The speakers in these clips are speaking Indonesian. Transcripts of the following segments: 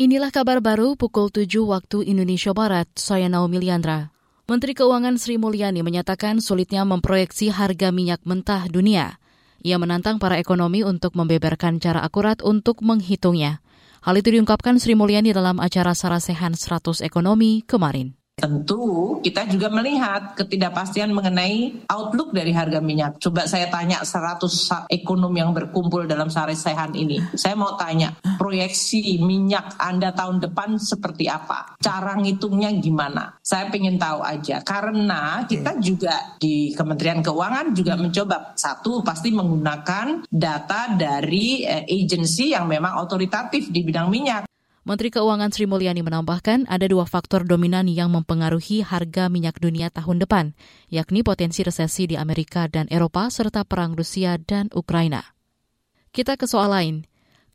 Inilah kabar baru pukul 7 waktu Indonesia Barat, saya Naomi Liandra. Menteri Keuangan Sri Mulyani menyatakan sulitnya memproyeksi harga minyak mentah dunia. Ia menantang para ekonomi untuk membeberkan cara akurat untuk menghitungnya. Hal itu diungkapkan Sri Mulyani dalam acara Sarasehan 100 Ekonomi kemarin. Tentu kita juga melihat ketidakpastian mengenai outlook dari harga minyak. Coba saya tanya 100 ekonom yang berkumpul dalam sare sehan ini. Saya mau tanya, proyeksi minyak Anda tahun depan seperti apa? Cara ngitungnya gimana? Saya pengen tahu aja. Karena kita juga di Kementerian Keuangan juga mencoba. Satu, pasti menggunakan data dari eh, agensi yang memang otoritatif di bidang minyak. Menteri Keuangan Sri Mulyani menambahkan ada dua faktor dominan yang mempengaruhi harga minyak dunia tahun depan, yakni potensi resesi di Amerika dan Eropa serta perang Rusia dan Ukraina. Kita ke soal lain.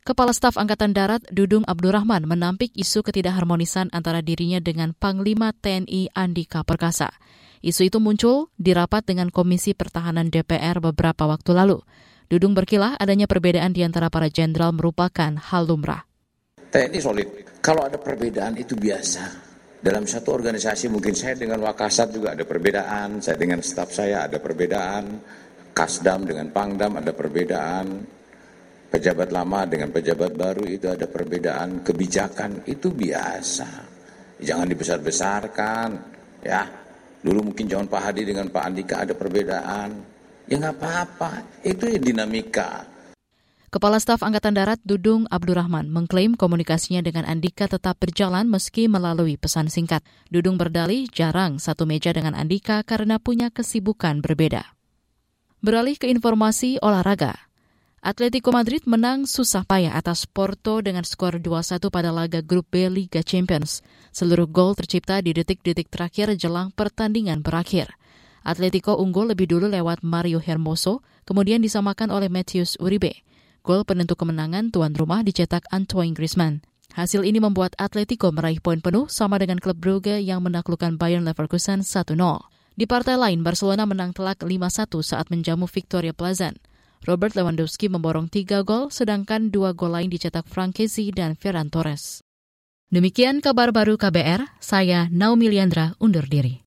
Kepala Staf Angkatan Darat Dudung Abdurrahman menampik isu ketidakharmonisan antara dirinya dengan Panglima TNI Andika Perkasa. Isu itu muncul di rapat dengan Komisi Pertahanan DPR beberapa waktu lalu. Dudung berkilah adanya perbedaan di antara para jenderal merupakan hal lumrah. TNI solid. Kalau ada perbedaan itu biasa. Dalam satu organisasi mungkin saya dengan Wakasat juga ada perbedaan, saya dengan staf saya ada perbedaan, Kasdam dengan Pangdam ada perbedaan, pejabat lama dengan pejabat baru itu ada perbedaan, kebijakan itu biasa. Jangan dibesar-besarkan, ya. Dulu mungkin zaman Pak Hadi dengan Pak Andika ada perbedaan, ya nggak apa-apa, itu ya dinamika. Kepala Staf Angkatan Darat Dudung Abdurrahman mengklaim komunikasinya dengan Andika tetap berjalan meski melalui pesan singkat. Dudung berdalih jarang satu meja dengan Andika karena punya kesibukan berbeda. Beralih ke informasi olahraga. Atletico Madrid menang susah payah atas Porto dengan skor 2-1 pada laga grup B Liga Champions. Seluruh gol tercipta di detik-detik terakhir jelang pertandingan berakhir. Atletico unggul lebih dulu lewat Mario Hermoso, kemudian disamakan oleh Matthews Uribe. Gol penentu kemenangan tuan rumah dicetak Antoine Griezmann. Hasil ini membuat Atletico meraih poin penuh sama dengan klub Brugge yang menaklukkan Bayern Leverkusen 1-0. Di partai lain, Barcelona menang telak 5-1 saat menjamu Victoria Plazan. Robert Lewandowski memborong tiga gol, sedangkan dua gol lain dicetak Frankesi dan Ferran Torres. Demikian kabar baru KBR, saya Naomi Liandra undur diri.